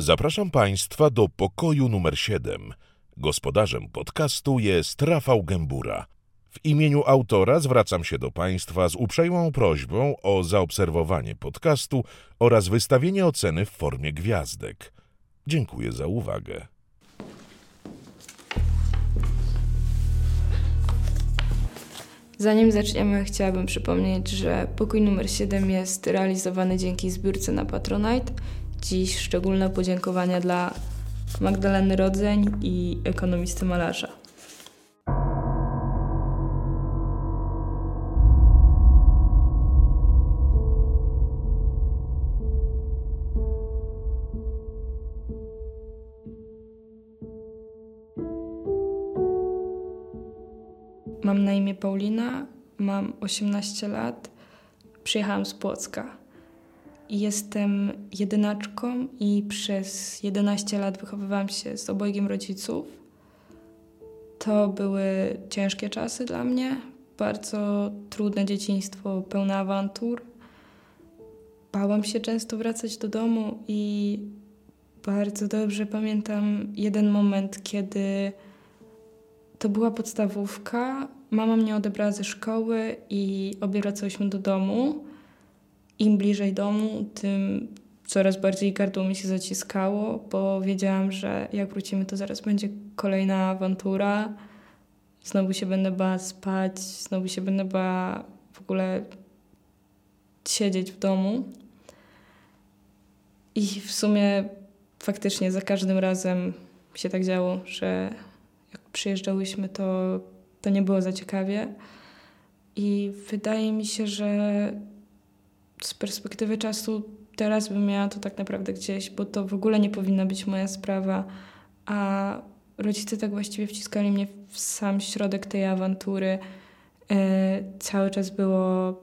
Zapraszam Państwa do pokoju numer 7. Gospodarzem podcastu jest Rafał Gębura. W imieniu autora zwracam się do Państwa z uprzejmą prośbą o zaobserwowanie podcastu oraz wystawienie oceny w formie gwiazdek. Dziękuję za uwagę. Zanim zaczniemy, chciałabym przypomnieć, że pokój numer 7 jest realizowany dzięki zbiórce na Patronite. Dziś szczególne podziękowania dla Magdaleny Rodzeń i ekonomisty malarza. Mam na imię Paulina, mam 18 lat, przyjechałam z Płocka. Jestem jedynaczką i przez 11 lat wychowywałam się z obojgiem rodziców. To były ciężkie czasy dla mnie, bardzo trudne dzieciństwo, pełne awantur. Bałam się często wracać do domu i bardzo dobrze pamiętam jeden moment, kiedy to była podstawówka. Mama mnie odebrała ze szkoły i obie wracałyśmy do domu. Im bliżej domu, tym coraz bardziej gardło mi się zaciskało, bo wiedziałam, że jak wrócimy, to zaraz będzie kolejna awantura. Znowu się będę bała spać, znowu się będę bała w ogóle siedzieć w domu. I w sumie faktycznie za każdym razem się tak działo, że jak przyjeżdżałyśmy, to, to nie było za ciekawie. I wydaje mi się, że z perspektywy czasu teraz bym miała to tak naprawdę gdzieś, bo to w ogóle nie powinna być moja sprawa. A rodzice tak właściwie wciskali mnie w sam środek tej awantury. Yy, cały czas było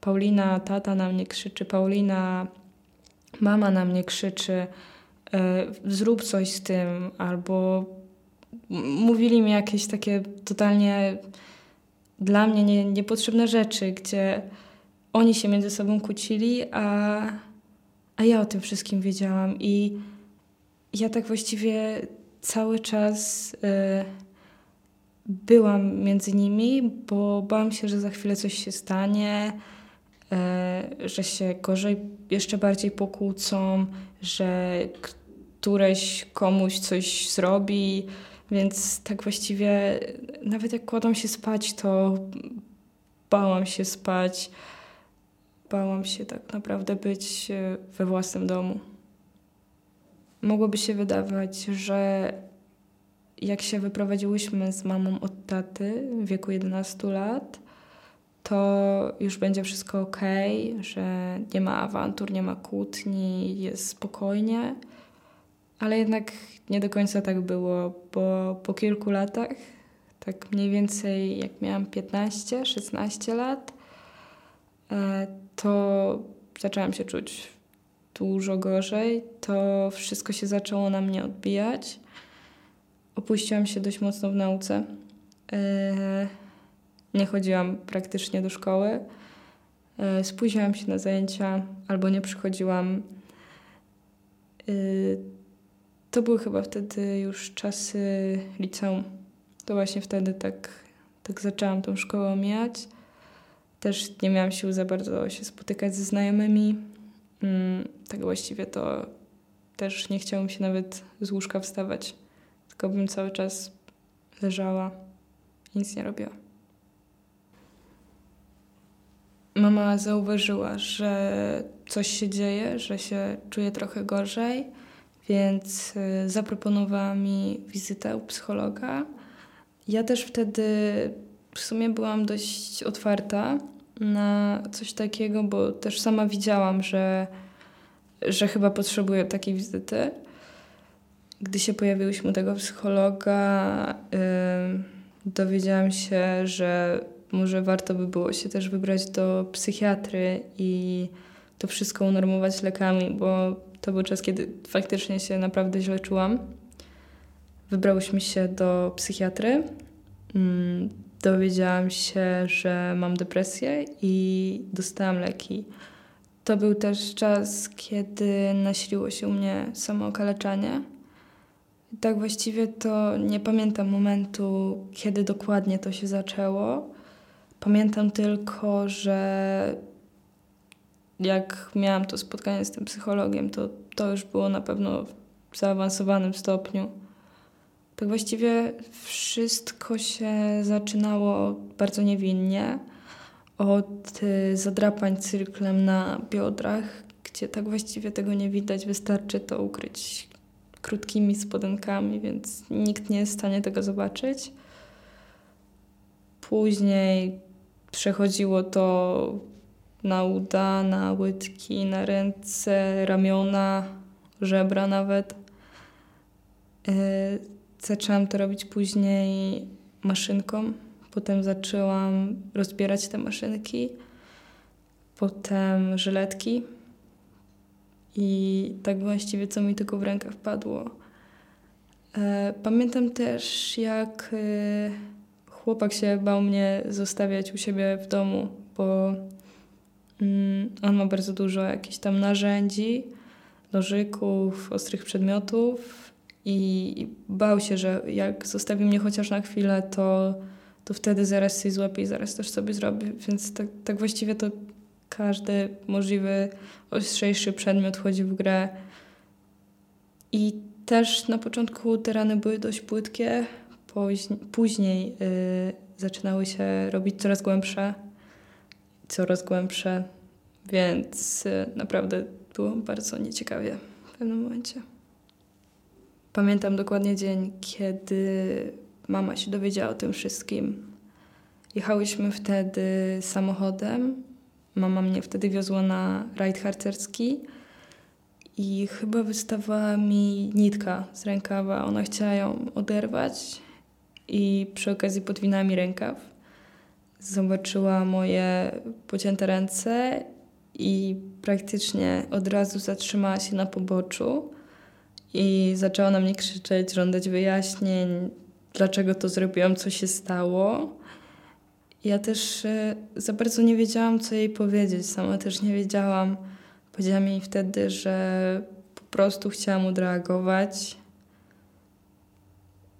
Paulina, tata na mnie krzyczy, Paulina, mama na mnie krzyczy, yy, zrób coś z tym, albo mówili mi jakieś takie totalnie dla mnie nie, niepotrzebne rzeczy, gdzie oni się między sobą kłócili, a, a ja o tym wszystkim wiedziałam. I ja tak właściwie cały czas y, byłam między nimi, bo bałam się, że za chwilę coś się stanie, y, że się gorzej, jeszcze bardziej pokłócą, że któreś komuś coś zrobi więc tak właściwie nawet jak kładłam się spać, to bałam się spać. Bałam się tak naprawdę być e, we własnym domu. Mogłoby się wydawać, że jak się wyprowadziłyśmy z mamą od taty w wieku 11 lat, to już będzie wszystko ok, że nie ma awantur, nie ma kłótni, jest spokojnie. Ale jednak nie do końca tak było, bo po kilku latach, tak mniej więcej jak miałam 15-16 lat, e, to zaczęłam się czuć dużo gorzej. To wszystko się zaczęło na mnie odbijać. Opuściłam się dość mocno w nauce. E, nie chodziłam praktycznie do szkoły. E, spóźniłam się na zajęcia albo nie przychodziłam to były chyba wtedy już czasy liceum. To właśnie wtedy tak, tak zaczęłam tą szkołę omijać. Też nie miałam sił za bardzo się spotykać ze znajomymi. Mm, tak właściwie to też nie chciało mi się nawet z łóżka wstawać. Tylko bym cały czas leżała i nic nie robiła. Mama zauważyła, że coś się dzieje, że się czuję trochę gorzej więc y, zaproponowała mi wizytę u psychologa. Ja też wtedy w sumie byłam dość otwarta na coś takiego, bo też sama widziałam, że, że chyba potrzebuję takiej wizyty. Gdy się pojawiłyśmy tego psychologa, yy, dowiedziałam się, że może warto by było się też wybrać do psychiatry i to wszystko unormować lekami, bo to był czas, kiedy faktycznie się naprawdę źle czułam. Wybrałyśmy się do psychiatry. Dowiedziałam się, że mam depresję i dostałam leki. To był też czas, kiedy nasiliło się u mnie samookaleczanie. Tak właściwie to nie pamiętam momentu, kiedy dokładnie to się zaczęło. Pamiętam tylko, że jak miałam to spotkanie z tym psychologiem, to to już było na pewno w zaawansowanym stopniu. Tak właściwie wszystko się zaczynało bardzo niewinnie od y, zadrapań cyrklem na biodrach, gdzie tak właściwie tego nie widać, wystarczy to ukryć krótkimi spodenkami, więc nikt nie jest w stanie tego zobaczyć. Później przechodziło to na uda, na łydki, na ręce, ramiona, żebra nawet. Zaczęłam to robić później maszynką. Potem zaczęłam rozbierać te maszynki. Potem żyletki. I tak właściwie co mi tylko w rękę wpadło. E, pamiętam też, jak e, chłopak się bał mnie zostawiać u siebie w domu, bo mm, on ma bardzo dużo jakichś tam narzędzi, nożyków, ostrych przedmiotów i bał się, że jak zostawi mnie chociaż na chwilę, to, to wtedy zaraz coś złapie i zaraz też sobie zrobi. Więc tak, tak właściwie to każdy możliwy ostrzejszy przedmiot wchodzi w grę. I też na początku te rany były dość płytkie, później yy, zaczynały się robić coraz głębsze, coraz głębsze, więc yy, naprawdę było bardzo nieciekawie w pewnym momencie. Pamiętam dokładnie dzień, kiedy mama się dowiedziała o tym wszystkim. Jechałyśmy wtedy samochodem Mama mnie wtedy wiozła na rajd harcerski i chyba wystawała mi nitka z rękawa. Ona chciała ją oderwać i przy okazji podwinęła mi rękaw. Zobaczyła moje pocięte ręce i praktycznie od razu zatrzymała się na poboczu i zaczęła na mnie krzyczeć, żądać wyjaśnień, dlaczego to zrobiłam, co się stało. Ja też e, za bardzo nie wiedziałam, co jej powiedzieć. Sama też nie wiedziałam. Powiedziałam jej wtedy, że po prostu chciałam odreagować.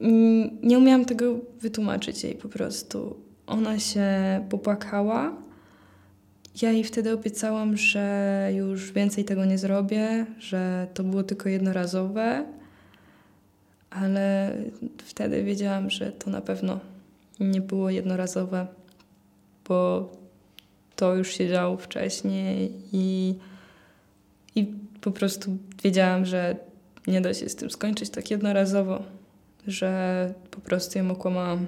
Mm, nie umiałam tego wytłumaczyć jej po prostu. Ona się popłakała. Ja jej wtedy obiecałam, że już więcej tego nie zrobię, że to było tylko jednorazowe, ale wtedy wiedziałam, że to na pewno nie było jednorazowe bo to już się działo wcześniej i, i po prostu wiedziałam, że nie da się z tym skończyć tak jednorazowo, że po prostu ją okłamałam.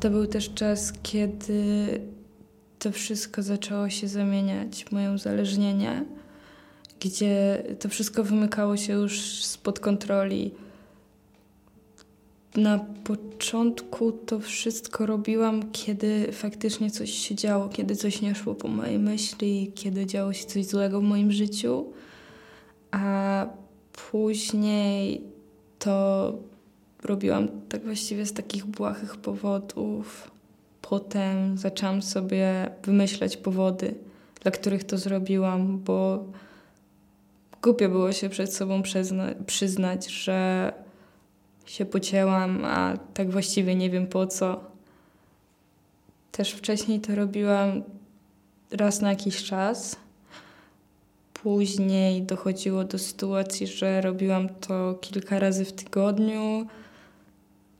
To był też czas, kiedy to wszystko zaczęło się zamieniać moje uzależnienie gdzie to wszystko wymykało się już spod kontroli. Na początku to wszystko robiłam, kiedy faktycznie coś się działo, kiedy coś nie szło po mojej myśli, kiedy działo się coś złego w moim życiu, a później to robiłam tak właściwie z takich błahych powodów. Potem zaczęłam sobie wymyślać powody, dla których to zrobiłam, bo Głupio było się przed sobą przyzna przyznać, że się pocięłam, a tak właściwie nie wiem po co. Też wcześniej to robiłam raz na jakiś czas. Później dochodziło do sytuacji, że robiłam to kilka razy w tygodniu,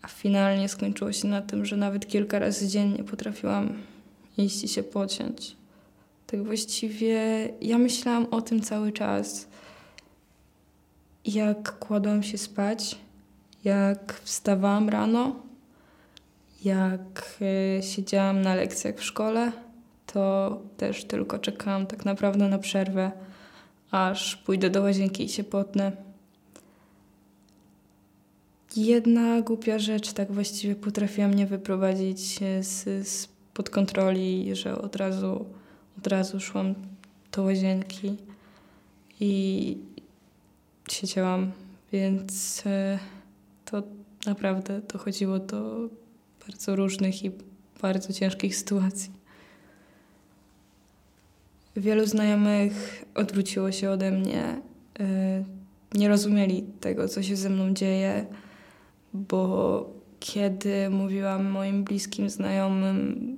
a finalnie skończyło się na tym, że nawet kilka razy dziennie potrafiłam iść i się pociąć. Tak właściwie ja myślałam o tym cały czas jak kładłam się spać, jak wstawałam rano, jak e, siedziałam na lekcjach w szkole, to też tylko czekałam tak naprawdę na przerwę, aż pójdę do łazienki i się potnę. Jedna głupia rzecz tak właściwie potrafiła mnie wyprowadzić z, z pod kontroli, że od razu, od razu szłam do łazienki i siedziałam więc e, to naprawdę dochodziło do bardzo różnych i bardzo ciężkich sytuacji. Wielu znajomych odwróciło się ode mnie. E, nie rozumieli tego, co się ze mną dzieje, bo kiedy mówiłam moim bliskim znajomym,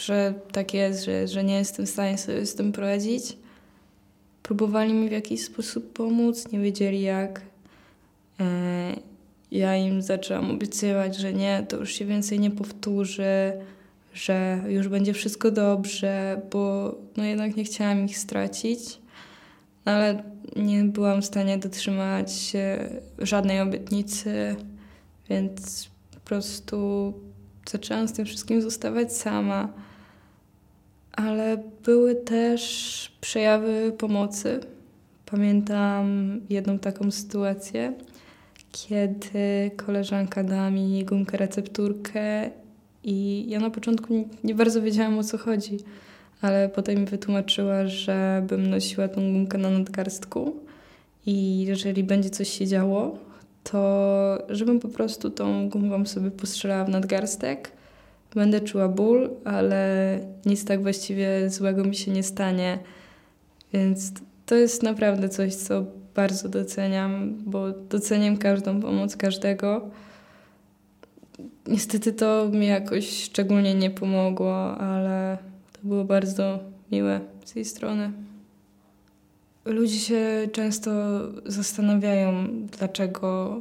że tak jest, że, że nie jestem w stanie sobie z tym poradzić, próbowali mi w jakiś sposób pomóc, nie wiedzieli jak. E, ja im zaczęłam obiecywać, że nie, to już się więcej nie powtórzy, że już będzie wszystko dobrze, bo no jednak nie chciałam ich stracić, ale nie byłam w stanie dotrzymać żadnej obietnicy, więc po prostu zaczęłam z tym wszystkim zostawać sama. Ale były też przejawy pomocy. Pamiętam jedną taką sytuację, kiedy koleżanka dała mi gumkę recepturkę i ja na początku nie, bardzo wiedziałam o co chodzi, ale potem mi wytłumaczyła, że bym nosiła tą gumkę na nadgarstku i jeżeli będzie coś się działo, to żebym po prostu tą gumką sobie postrzelała w nadgarstek. Będę czuła ból, ale nic tak właściwie złego mi się nie stanie. Więc to jest naprawdę coś, co bardzo doceniam, bo doceniam każdą pomoc każdego. Niestety to mi jakoś szczególnie nie pomogło, ale to było bardzo miłe z jej strony. Ludzie się często zastanawiają, dlaczego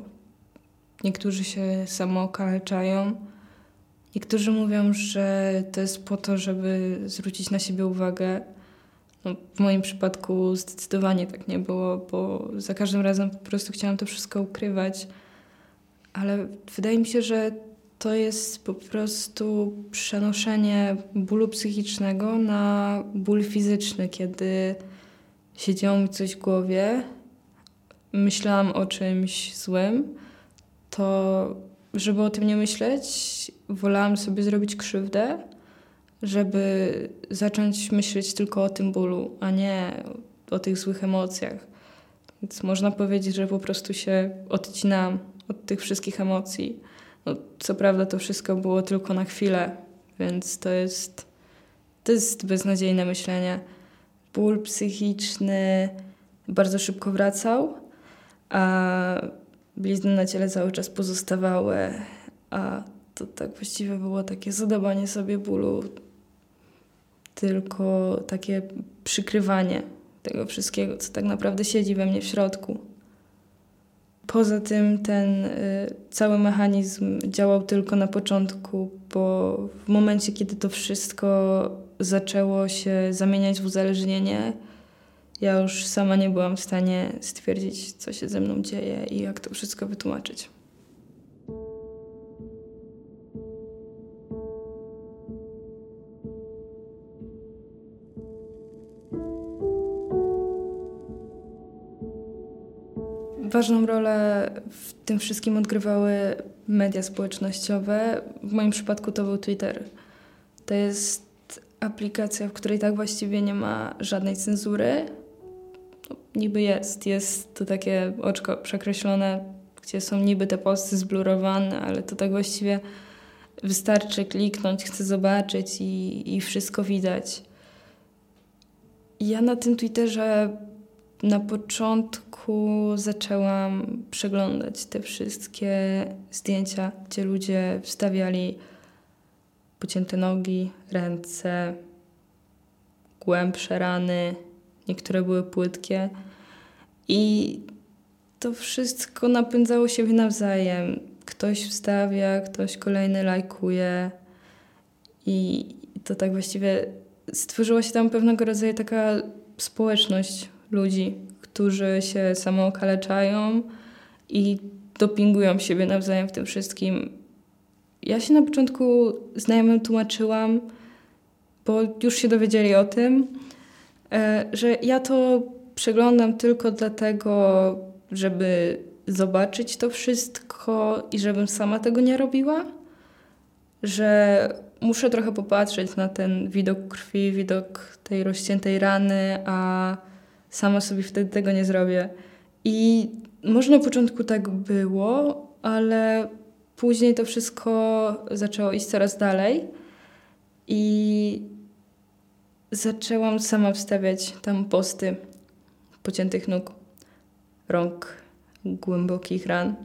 niektórzy się samookaleczają. Niektórzy mówią, że to jest po to, żeby zwrócić na siebie uwagę. No, w moim przypadku zdecydowanie tak nie było, bo za każdym razem po prostu chciałam to wszystko ukrywać. Ale wydaje mi się, że to jest po prostu przenoszenie bólu psychicznego na ból fizyczny, kiedy siedziało mi coś w głowie, myślałam o czymś złym, to żeby o tym nie myśleć, wolałam sobie zrobić krzywdę, żeby zacząć myśleć tylko o tym bólu, a nie o tych złych emocjach. Więc można powiedzieć, że po prostu się odcinam od tych wszystkich emocji. No, co prawda to wszystko było tylko na chwilę, więc to jest, to jest beznadziejne myślenie ból psychiczny bardzo szybko wracał, a blizny na ciele cały czas pozostawały, a to tak właściwie było takie zadawanie sobie bólu, tylko takie przykrywanie tego wszystkiego, co tak naprawdę siedzi we mnie w środku. Poza tym ten y, cały mechanizm działał tylko na początku, bo w momencie, kiedy to wszystko zaczęło się zamieniać w uzależnienie, ja już sama nie byłam w stanie stwierdzić, co się ze mną dzieje i jak to wszystko wytłumaczyć. Ważną rolę w tym wszystkim odgrywały media społecznościowe. W moim przypadku to był Twitter. To jest aplikacja, w której tak właściwie nie ma żadnej cenzury. No, niby jest, jest to takie oczko przekreślone, gdzie są niby te posty zblurowane, ale to tak właściwie wystarczy kliknąć, chcę zobaczyć i, i wszystko widać. Ja na tym Twitterze na początku zaczęłam przeglądać te wszystkie zdjęcia, gdzie ludzie wstawiali pocięte nogi, ręce, głębsze rany, niektóre były płytkie. I to wszystko napędzało siebie nawzajem. Ktoś wstawia, ktoś kolejny lajkuje. I to tak właściwie stworzyła się tam pewnego rodzaju taka społeczność ludzi, którzy się samookaleczają i dopingują siebie nawzajem w tym wszystkim ja się na początku znajomym tłumaczyłam, bo już się dowiedzieli o tym, e, że ja to przeglądam tylko dlatego, żeby zobaczyć to wszystko i żebym sama tego nie robiła, że muszę trochę popatrzeć na ten widok krwi, widok tej rozciętej rany, a sama sobie wtedy tego nie zrobię. I może na początku tak było, ale później to wszystko zaczęło iść coraz dalej i zaczęłam sama wstawiać tam posty pociętych nóg, rąk, głębokich ran.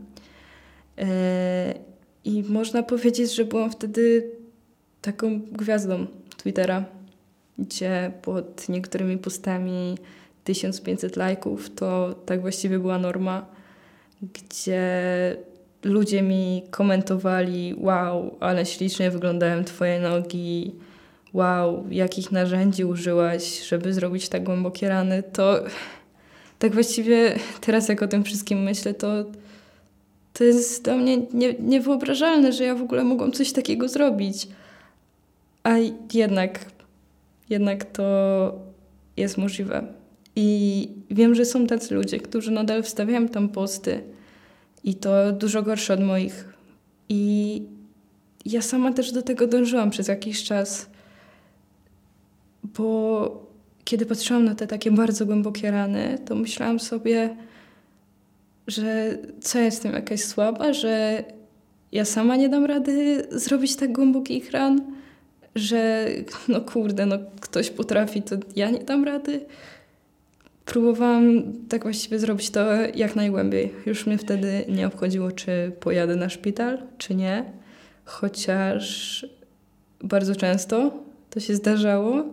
E, I można powiedzieć, że byłam wtedy taką gwiazdą Twittera, gdzie pod niektórymi postami 1500 lajków to tak właściwie była norma, gdzie ludzie mi komentowali: Wow, ale ślicznie wyglądają Twoje nogi, wow, jakich narzędzi użyłaś, żeby zrobić tak głębokie rany. To tak właściwie teraz, jak o tym wszystkim myślę, to to jest dla mnie nie, niewyobrażalne, że ja w ogóle mogłam coś takiego zrobić. A jednak, jednak to jest możliwe. I wiem, że są tacy ludzie, którzy nadal wstawiają tam posty i to dużo gorsze od moich. I ja sama też do tego dążyłam przez jakiś czas, bo kiedy patrzyłam na te takie bardzo głębokie rany, to myślałam sobie, że co jestem jakaś słaba, że ja sama nie dam rady zrobić tak głębokich ran, że no kurde, no ktoś potrafi, to ja nie dam rady. Próbowałam tak właściwie zrobić to jak najgłębiej. Już mnie wtedy nie obchodziło, czy pojadę na szpital, czy nie. Chociaż bardzo często to się zdarzało,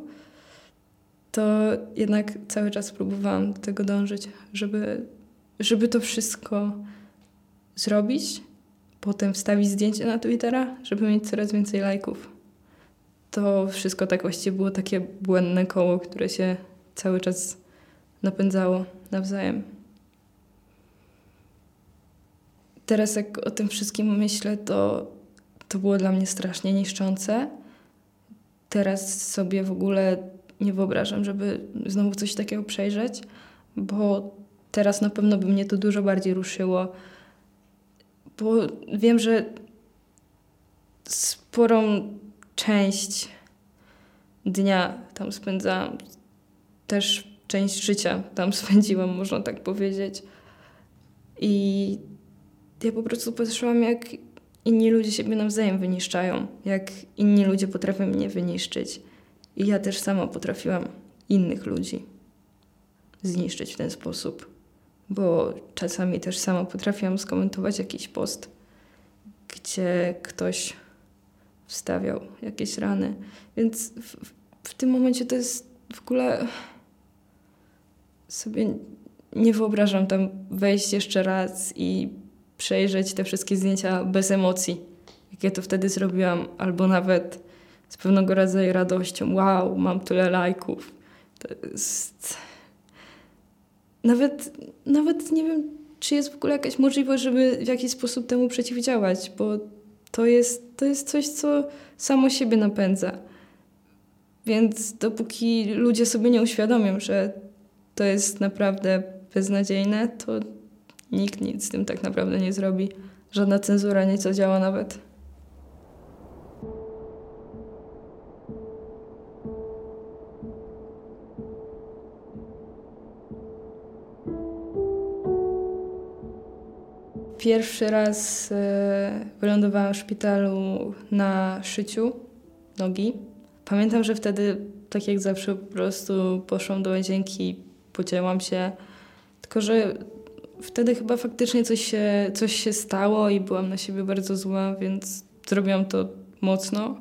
to jednak cały czas próbowałam do tego dążyć, żeby, żeby to wszystko zrobić, potem wstawić zdjęcie na Twittera, żeby mieć coraz więcej lajków. To wszystko tak właściwie było takie błędne koło, które się cały czas napędzało nawzajem. Teraz jak o tym wszystkim myślę, to, to było dla mnie strasznie niszczące. Teraz sobie w ogóle nie wyobrażam, żeby znowu coś takiego przejrzeć, bo teraz na pewno by mnie to dużo bardziej ruszyło, bo wiem, że sporą część dnia tam spędzałam, też część życia tam spędziłam, można tak powiedzieć. I ja po prostu patrzyłam, jak inni ludzie siebie nawzajem wyniszczają, jak inni ludzie potrafią mnie wyniszczyć. I ja też sama potrafiłam innych ludzi zniszczyć w ten sposób, bo czasami też sama potrafiłam skomentować jakiś post, gdzie ktoś wstawiał jakieś rany. Więc w, w tym momencie to jest w ogóle sobie nie wyobrażam tam wejść jeszcze raz i przejrzeć te wszystkie zdjęcia bez emocji, jakie to wtedy zrobiłam, albo nawet z pewnego rodzaju radością. Wow, mam tyle lajków. To jest... Nawet, nawet nie wiem, czy jest w ogóle jakaś możliwość, żeby w jakiś sposób temu przeciwdziałać, bo to jest, to jest coś, co samo siebie napędza. Więc dopóki ludzie sobie nie uświadomią, że to jest naprawdę beznadziejne, to nikt nic z tym tak naprawdę nie zrobi. Żadna cenzura nie zadziała nawet. Pierwszy raz e, wylądowałam w szpitalu na szyciu nogi. Pamiętam, że wtedy, tak jak zawsze, po prostu poszłam do łazienki, pocięłam się. Tylko, że wtedy chyba faktycznie coś się, coś się stało i byłam na siebie bardzo zła, więc zrobiłam to mocno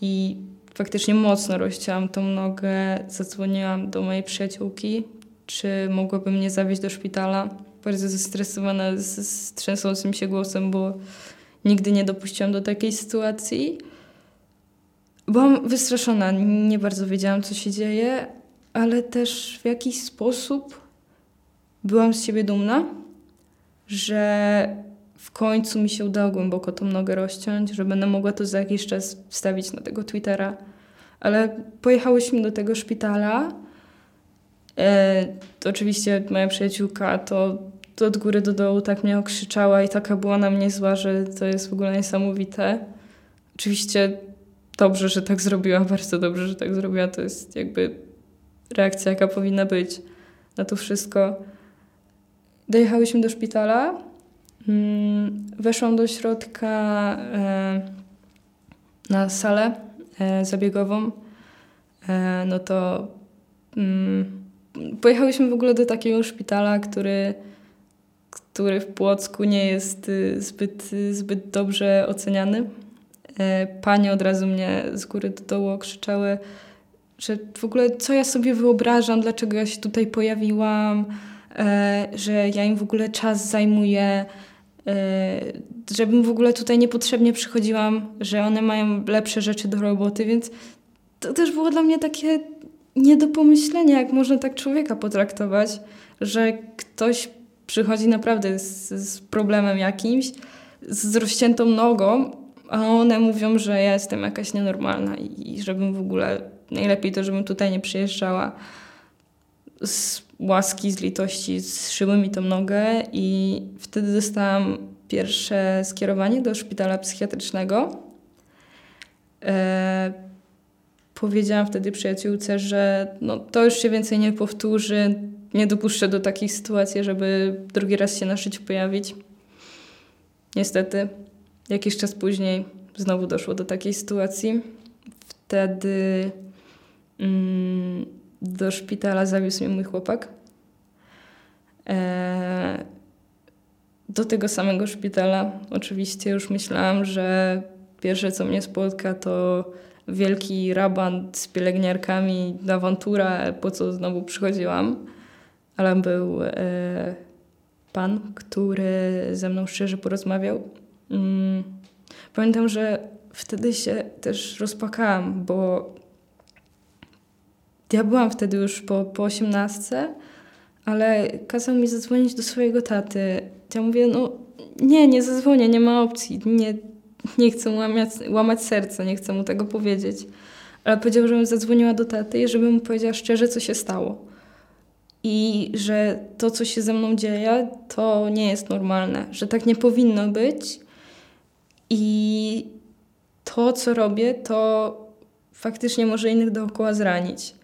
i faktycznie mocno rozcięłam tą nogę. Zadzwoniłam do mojej przyjaciółki, czy mogłaby mnie zawieźć do szpitala bardzo zestresowana, z, z trzęsącym się głosem, bo nigdy nie dopuściłam do takiej sytuacji. Byłam wystraszona, nie bardzo wiedziałam, co się dzieje, ale też w jakiś sposób byłam z siebie dumna, że w końcu mi się udało głęboko tą nogę rozciąć, że będę mogła to za jakiś czas wstawić na tego Twittera. Ale pojechałyśmy do tego szpitala E, to oczywiście moja przyjaciółka to, to od góry do dołu tak mnie okrzyczała i taka była na mnie zła, że to jest w ogóle niesamowite. Oczywiście dobrze, że tak zrobiła, bardzo dobrze, że tak zrobiła. To jest jakby reakcja, jaka powinna być na to wszystko. Dojechałyśmy do szpitala. Mm, weszłam do środka e, na salę e, zabiegową. E, no to mm, pojechałyśmy w ogóle do takiego szpitala, który, który w Płocku nie jest y, zbyt, zbyt dobrze oceniany. Panie od razu mnie z góry do dołu okrzyczały, że w ogóle co ja sobie wyobrażam, dlaczego ja się tutaj pojawiłam, E, że ja im w ogóle czas zajmuję, e, żebym w ogóle tutaj niepotrzebnie przychodziłam, że one mają lepsze rzeczy do roboty, więc to też było dla mnie takie nie do pomyślenia, jak można tak człowieka potraktować, że ktoś przychodzi naprawdę z, z problemem jakimś, z rozciętą nogą, a one mówią, że ja jestem jakaś nienormalna i, i żebym w ogóle najlepiej to, żebym tutaj nie przyjeżdżała. Z łaski, z litości zszyły mi tą nogę i wtedy dostałam pierwsze skierowanie do szpitala psychiatrycznego. E, powiedziałam wtedy przyjaciółce, że no, to już się więcej nie powtórzy, nie dopuszczę do takich sytuacji, żeby drugi raz się na życiu pojawić. Niestety, jakiś czas później znowu doszło do takiej sytuacji. Wtedy do szpitala zawiózł mnie mój chłopak. E, do tego samego szpitala. Oczywiście już myślałam, że pierwsze co mnie spotka to wielki raban z pielęgniarkami, awantura, po co znowu przychodziłam. Ale był e, pan, który ze mną szczerze porozmawiał. Mm, pamiętam, że wtedy się też rozpakałam, bo ja byłam wtedy już po, po 18, ale kazał mi zadzwonić do swojego taty. Ja mówię, no nie, nie zadzwonię, nie ma opcji, nie, nie chcę łamać, łamać serca, nie chcę mu tego powiedzieć. Ale powiedział, żebym zadzwoniła do taty i żebym mu powiedziała szczerze, co się stało. I że to, co się ze mną dzieje, to nie jest normalne, że tak nie powinno być. I to, co robię, to faktycznie może innych dookoła zranić.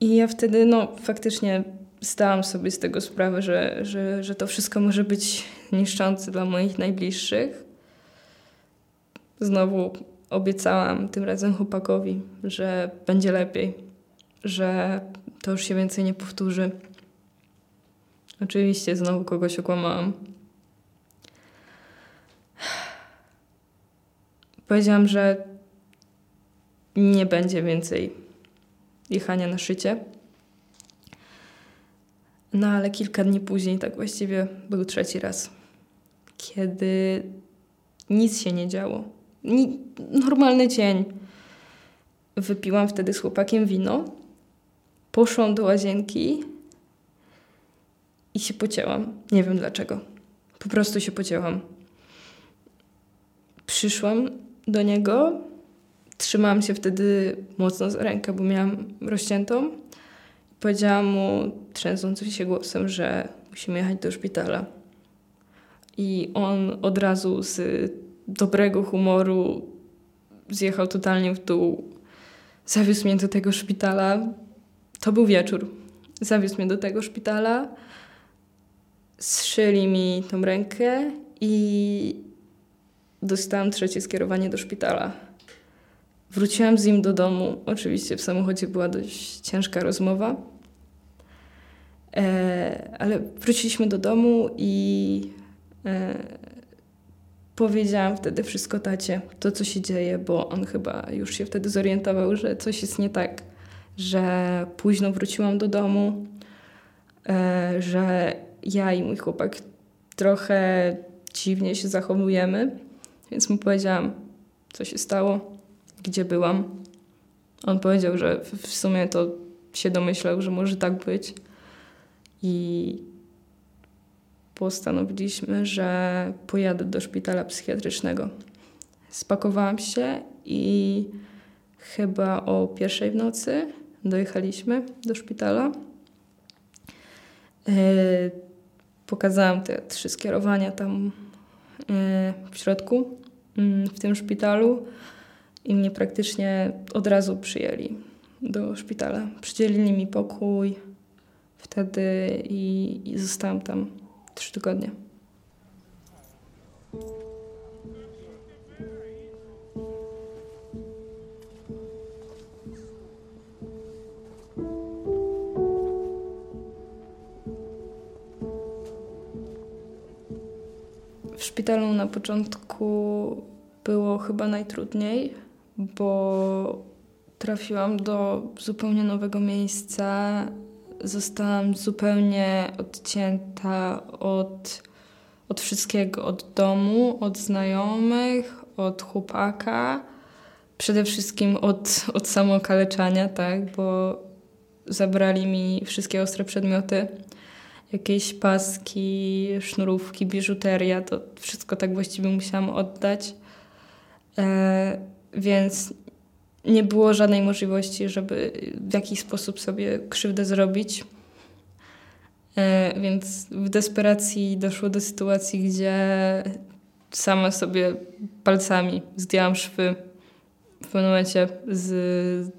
I ja wtedy, no, faktycznie zdałam sobie z tego sprawę, że, że, że to wszystko może być niszczące dla moich najbliższych. Znowu obiecałam tym razem chłopakowi, że będzie lepiej, że to już się więcej nie powtórzy. Oczywiście znowu kogoś okłamałam. Powiedziałam, że nie będzie więcej jechania na szycie. No ale kilka dni później, tak właściwie był trzeci raz, kiedy nic się nie działo. Ni normalny dzień. Wypiłam wtedy z chłopakiem wino, poszłam do łazienki i się pocięłam. Nie wiem dlaczego. Po prostu się pocięłam. Przyszłam do niego, trzymałam się wtedy mocno za rękę, bo miałam rozciętą. Powiedziałam mu trzęsącym się głosem, że musimy jechać do szpitala. I on od razu z dobrego humoru zjechał totalnie w dół. Zawiózł mnie do tego szpitala. To był wieczór. Zawiózł mnie do tego szpitala. Zszyli mi tą rękę i dostałam trzecie skierowanie do szpitala. Wróciłam z nim do domu. Oczywiście w samochodzie była dość ciężka rozmowa. E, ale wróciliśmy do domu i e, powiedziałam wtedy wszystko tacie, to co się dzieje, bo on chyba już się wtedy zorientował, że coś jest nie tak, że późno wróciłam do domu, e, że ja i mój chłopak trochę dziwnie się zachowujemy, więc mu powiedziałam, co się stało gdzie byłam. On powiedział, że w sumie to się domyślał, że może tak być. I postanowiliśmy, że pojadę do szpitala psychiatrycznego. Spakowałam się i chyba o pierwszej w nocy dojechaliśmy do szpitala. E, pokazałam te trzy skierowania tam e, w środku, mm, w tym szpitalu i mnie praktycznie od razu przyjęli do szpitala. Przydzielili mi pokój, wtedy i, i zostałam tam trzy tygodnie. W szpitalu na początku było chyba najtrudniej, bo trafiłam do zupełnie nowego miejsca. Zostałam zupełnie odcięta od, od wszystkiego, od domu, od znajomych, od chłopaka, przede wszystkim od, od samookaleczania, tak, bo zabrali mi wszystkie ostre przedmioty jakieś paski, sznurówki, biżuteria, to wszystko tak właściwie musiałam oddać. E, więc nie było żadnej możliwości, żeby w jakiś sposób sobie krzywdę zrobić. E, więc w desperacji doszło do sytuacji, gdzie sama sobie palcami zdjęłam szwy w pewnym momencie z,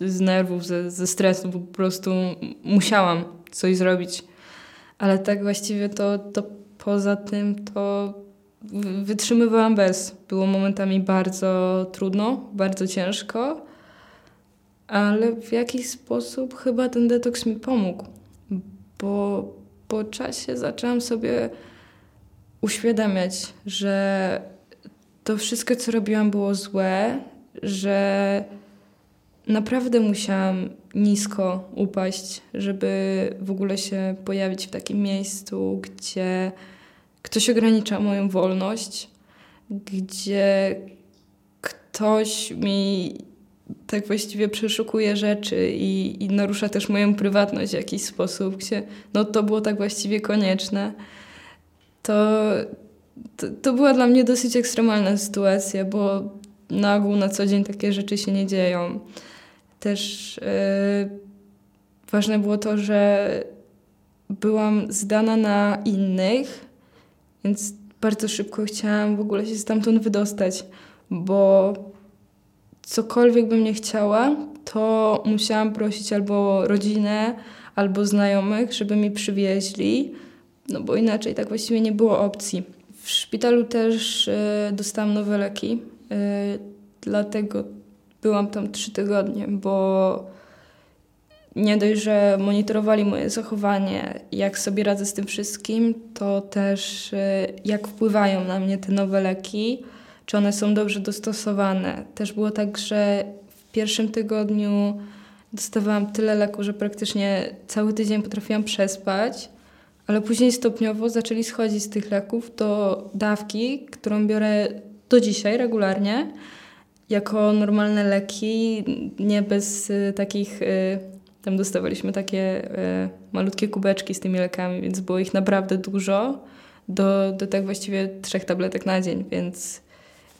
z nerwów, ze, ze stresu, po prostu musiałam coś zrobić. Ale tak właściwie to, to poza tym to wytrzymywałam bez. Było momentami bardzo trudno, bardzo ciężko, ale w jakiś sposób chyba ten detoks mi pomógł, bo po czasie zaczęłam sobie uświadamiać, że to wszystko, co robiłam, było złe, że naprawdę musiałam nisko upaść, żeby w ogóle się pojawić w takim miejscu, gdzie ktoś ogranicza moją wolność, gdzie ktoś mi tak właściwie przeszukuje rzeczy i, i narusza też moją prywatność w jakiś sposób, gdzie no to było tak właściwie konieczne, to, to, to była dla mnie dosyć ekstremalna sytuacja, bo na ogół na co dzień takie rzeczy się nie dzieją. Też yy, ważne było to, że byłam zdana na innych, więc bardzo szybko chciałam w ogóle się stamtąd wydostać, bo cokolwiek bym nie chciała, to musiałam prosić albo rodzinę, albo znajomych, żeby mi przywieźli, no bo inaczej tak właściwie nie było opcji. W szpitalu też y, dostałam nowe leki, y, dlatego byłam tam trzy tygodnie, bo nie dość, że monitorowali moje zachowanie, jak sobie radzę z tym wszystkim, to też y, jak wpływają na mnie te nowe leki, czy one są dobrze dostosowane. Też było tak, że w pierwszym tygodniu dostawałam tyle leku, że praktycznie cały tydzień potrafiłam przespać, ale później stopniowo zaczęli schodzić z tych leków do dawki, którą biorę do dzisiaj regularnie, jako normalne leki, nie bez y, takich y, tam dostawaliśmy takie e, malutkie kubeczki z tymi lekami, więc było ich naprawdę dużo, do, do tak właściwie trzech tabletek na dzień, więc,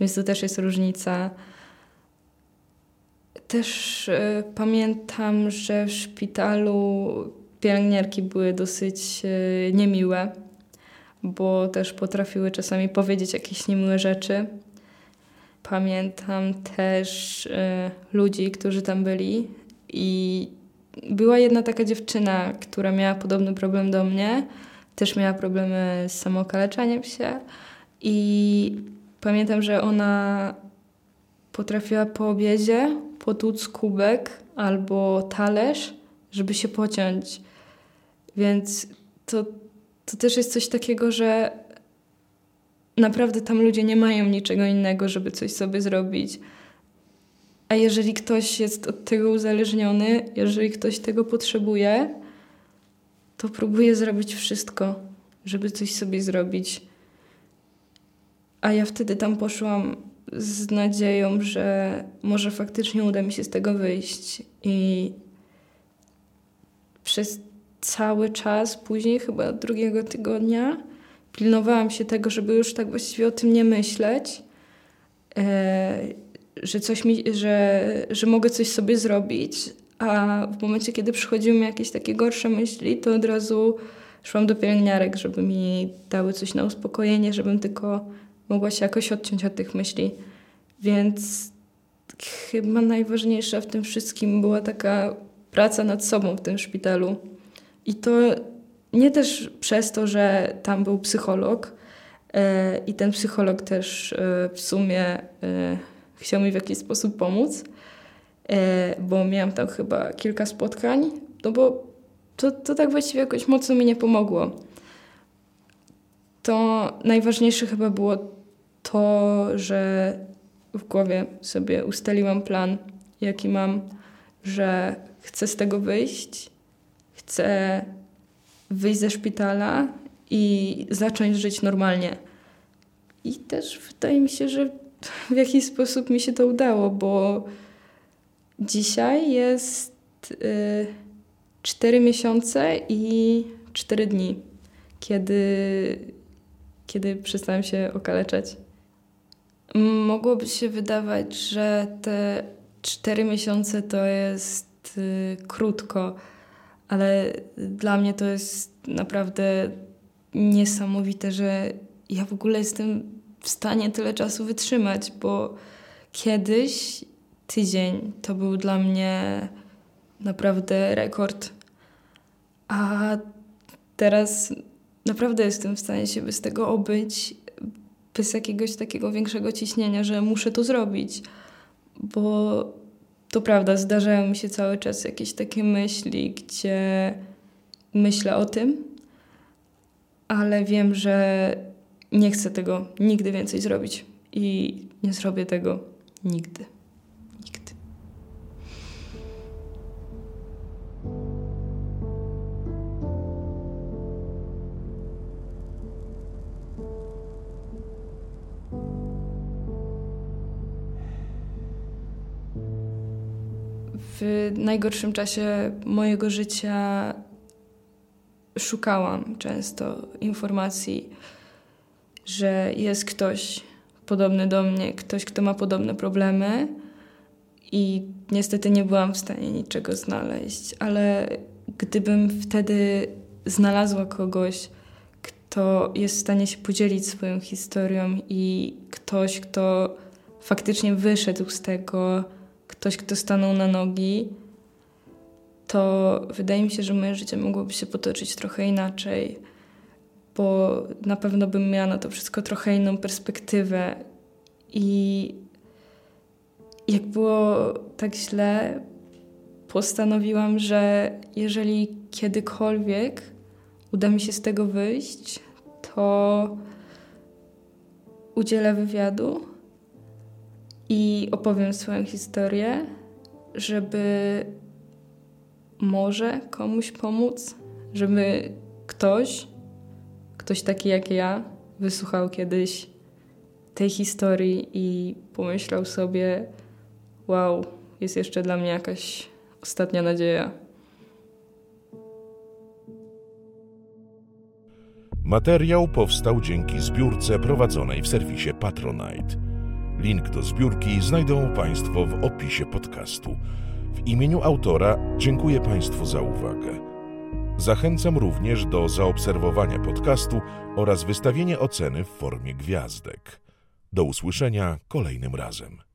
więc to też jest różnica. Też e, pamiętam, że w szpitalu pielęgniarki były dosyć e, niemiłe, bo też potrafiły czasami powiedzieć jakieś niemiłe rzeczy. Pamiętam też e, ludzi, którzy tam byli i była jedna taka dziewczyna, która miała podobny problem do mnie. Też miała problemy z samookaleczaniem się. I pamiętam, że ona potrafiła po obiedzie potłuc kubek albo talerz, żeby się pociąć. Więc to, to też jest coś takiego, że naprawdę tam ludzie nie mają niczego innego, żeby coś sobie zrobić. A jeżeli ktoś jest od tego uzależniony, jeżeli ktoś tego potrzebuje, to próbuje zrobić wszystko, żeby coś sobie zrobić. A ja wtedy tam poszłam z nadzieją, że może faktycznie uda mi się z tego wyjść. I przez cały czas, później chyba drugiego tygodnia, pilnowałam się tego, żeby już tak właściwie o tym nie myśleć. E, że coś mi, że, że mogę coś sobie zrobić, a w momencie, kiedy przychodziły mi jakieś takie gorsze myśli, to od razu szłam do pielęgniarek, żeby mi dały coś na uspokojenie, żebym tylko mogła się jakoś odciąć od tych myśli. Więc chyba najważniejsza w tym wszystkim była taka praca nad sobą w tym szpitalu, I to nie też przez to, że tam był psycholog e, i ten psycholog też e, w sumie e, chciał mi w jakiś sposób pomóc, bo miałam tam chyba kilka spotkań, no bo to, to tak właściwie jakoś mocno mi nie pomogło. To najważniejsze chyba było to, że w głowie sobie ustaliłam plan, jaki mam, że chcę z tego wyjść, chcę wyjść ze szpitala i zacząć żyć normalnie. I też wydaje mi się, że w jakiś sposób mi się to udało, bo dzisiaj jest y, 4 miesiące i 4 dni, kiedy, kiedy przestałem się okaleczać. Mogłoby się wydawać, że te 4 miesiące to jest y, krótko, ale dla mnie to jest naprawdę niesamowite, że ja w ogóle jestem w stanie tyle czasu wytrzymać, bo kiedyś tydzień to był dla mnie naprawdę rekord. A teraz naprawdę jestem w stanie się bez tego obyć, bez jakiegoś takiego większego ciśnienia, że muszę to zrobić. Bo to prawda, zdarzają mi się cały czas jakieś takie myśli, gdzie myślę o tym, ale wiem, że nie chcę tego nigdy więcej zrobić i nie zrobię tego nigdy. Nigdy. w najgorszym czasie mojego życia szukałam często informacji, że jest ktoś podobny do mnie, ktoś, kto ma podobne problemy. I niestety nie byłam w stanie niczego znaleźć, ale gdybym wtedy znalazła kogoś, kto jest w stanie się podzielić swoją historią i ktoś, kto faktycznie wyszedł z tego, ktoś, kto stanął na nogi, to wydaje mi się, że moje życie mogłoby się potoczyć trochę inaczej, bo na pewno bym miała na to wszystko trochę inną perspektywę. I jak było tak źle, postanowiłam, że jeżeli kiedykolwiek uda mi się z tego wyjść, to udzielę wywiadu i opowiem swoją historię, żeby może komuś pomóc, żeby ktoś, ktoś taki jak ja, wysłuchał kiedyś tej historii i pomyślał sobie: Wow, jest jeszcze dla mnie jakaś ostatnia nadzieja. Materiał powstał dzięki zbiórce prowadzonej w serwisie Patronite. Link do zbiórki znajdą Państwo w opisie podcastu. W imieniu autora dziękuję Państwu za uwagę. Zachęcam również do zaobserwowania podcastu oraz wystawienia oceny w formie gwiazdek. Do usłyszenia kolejnym razem.